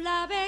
la vez.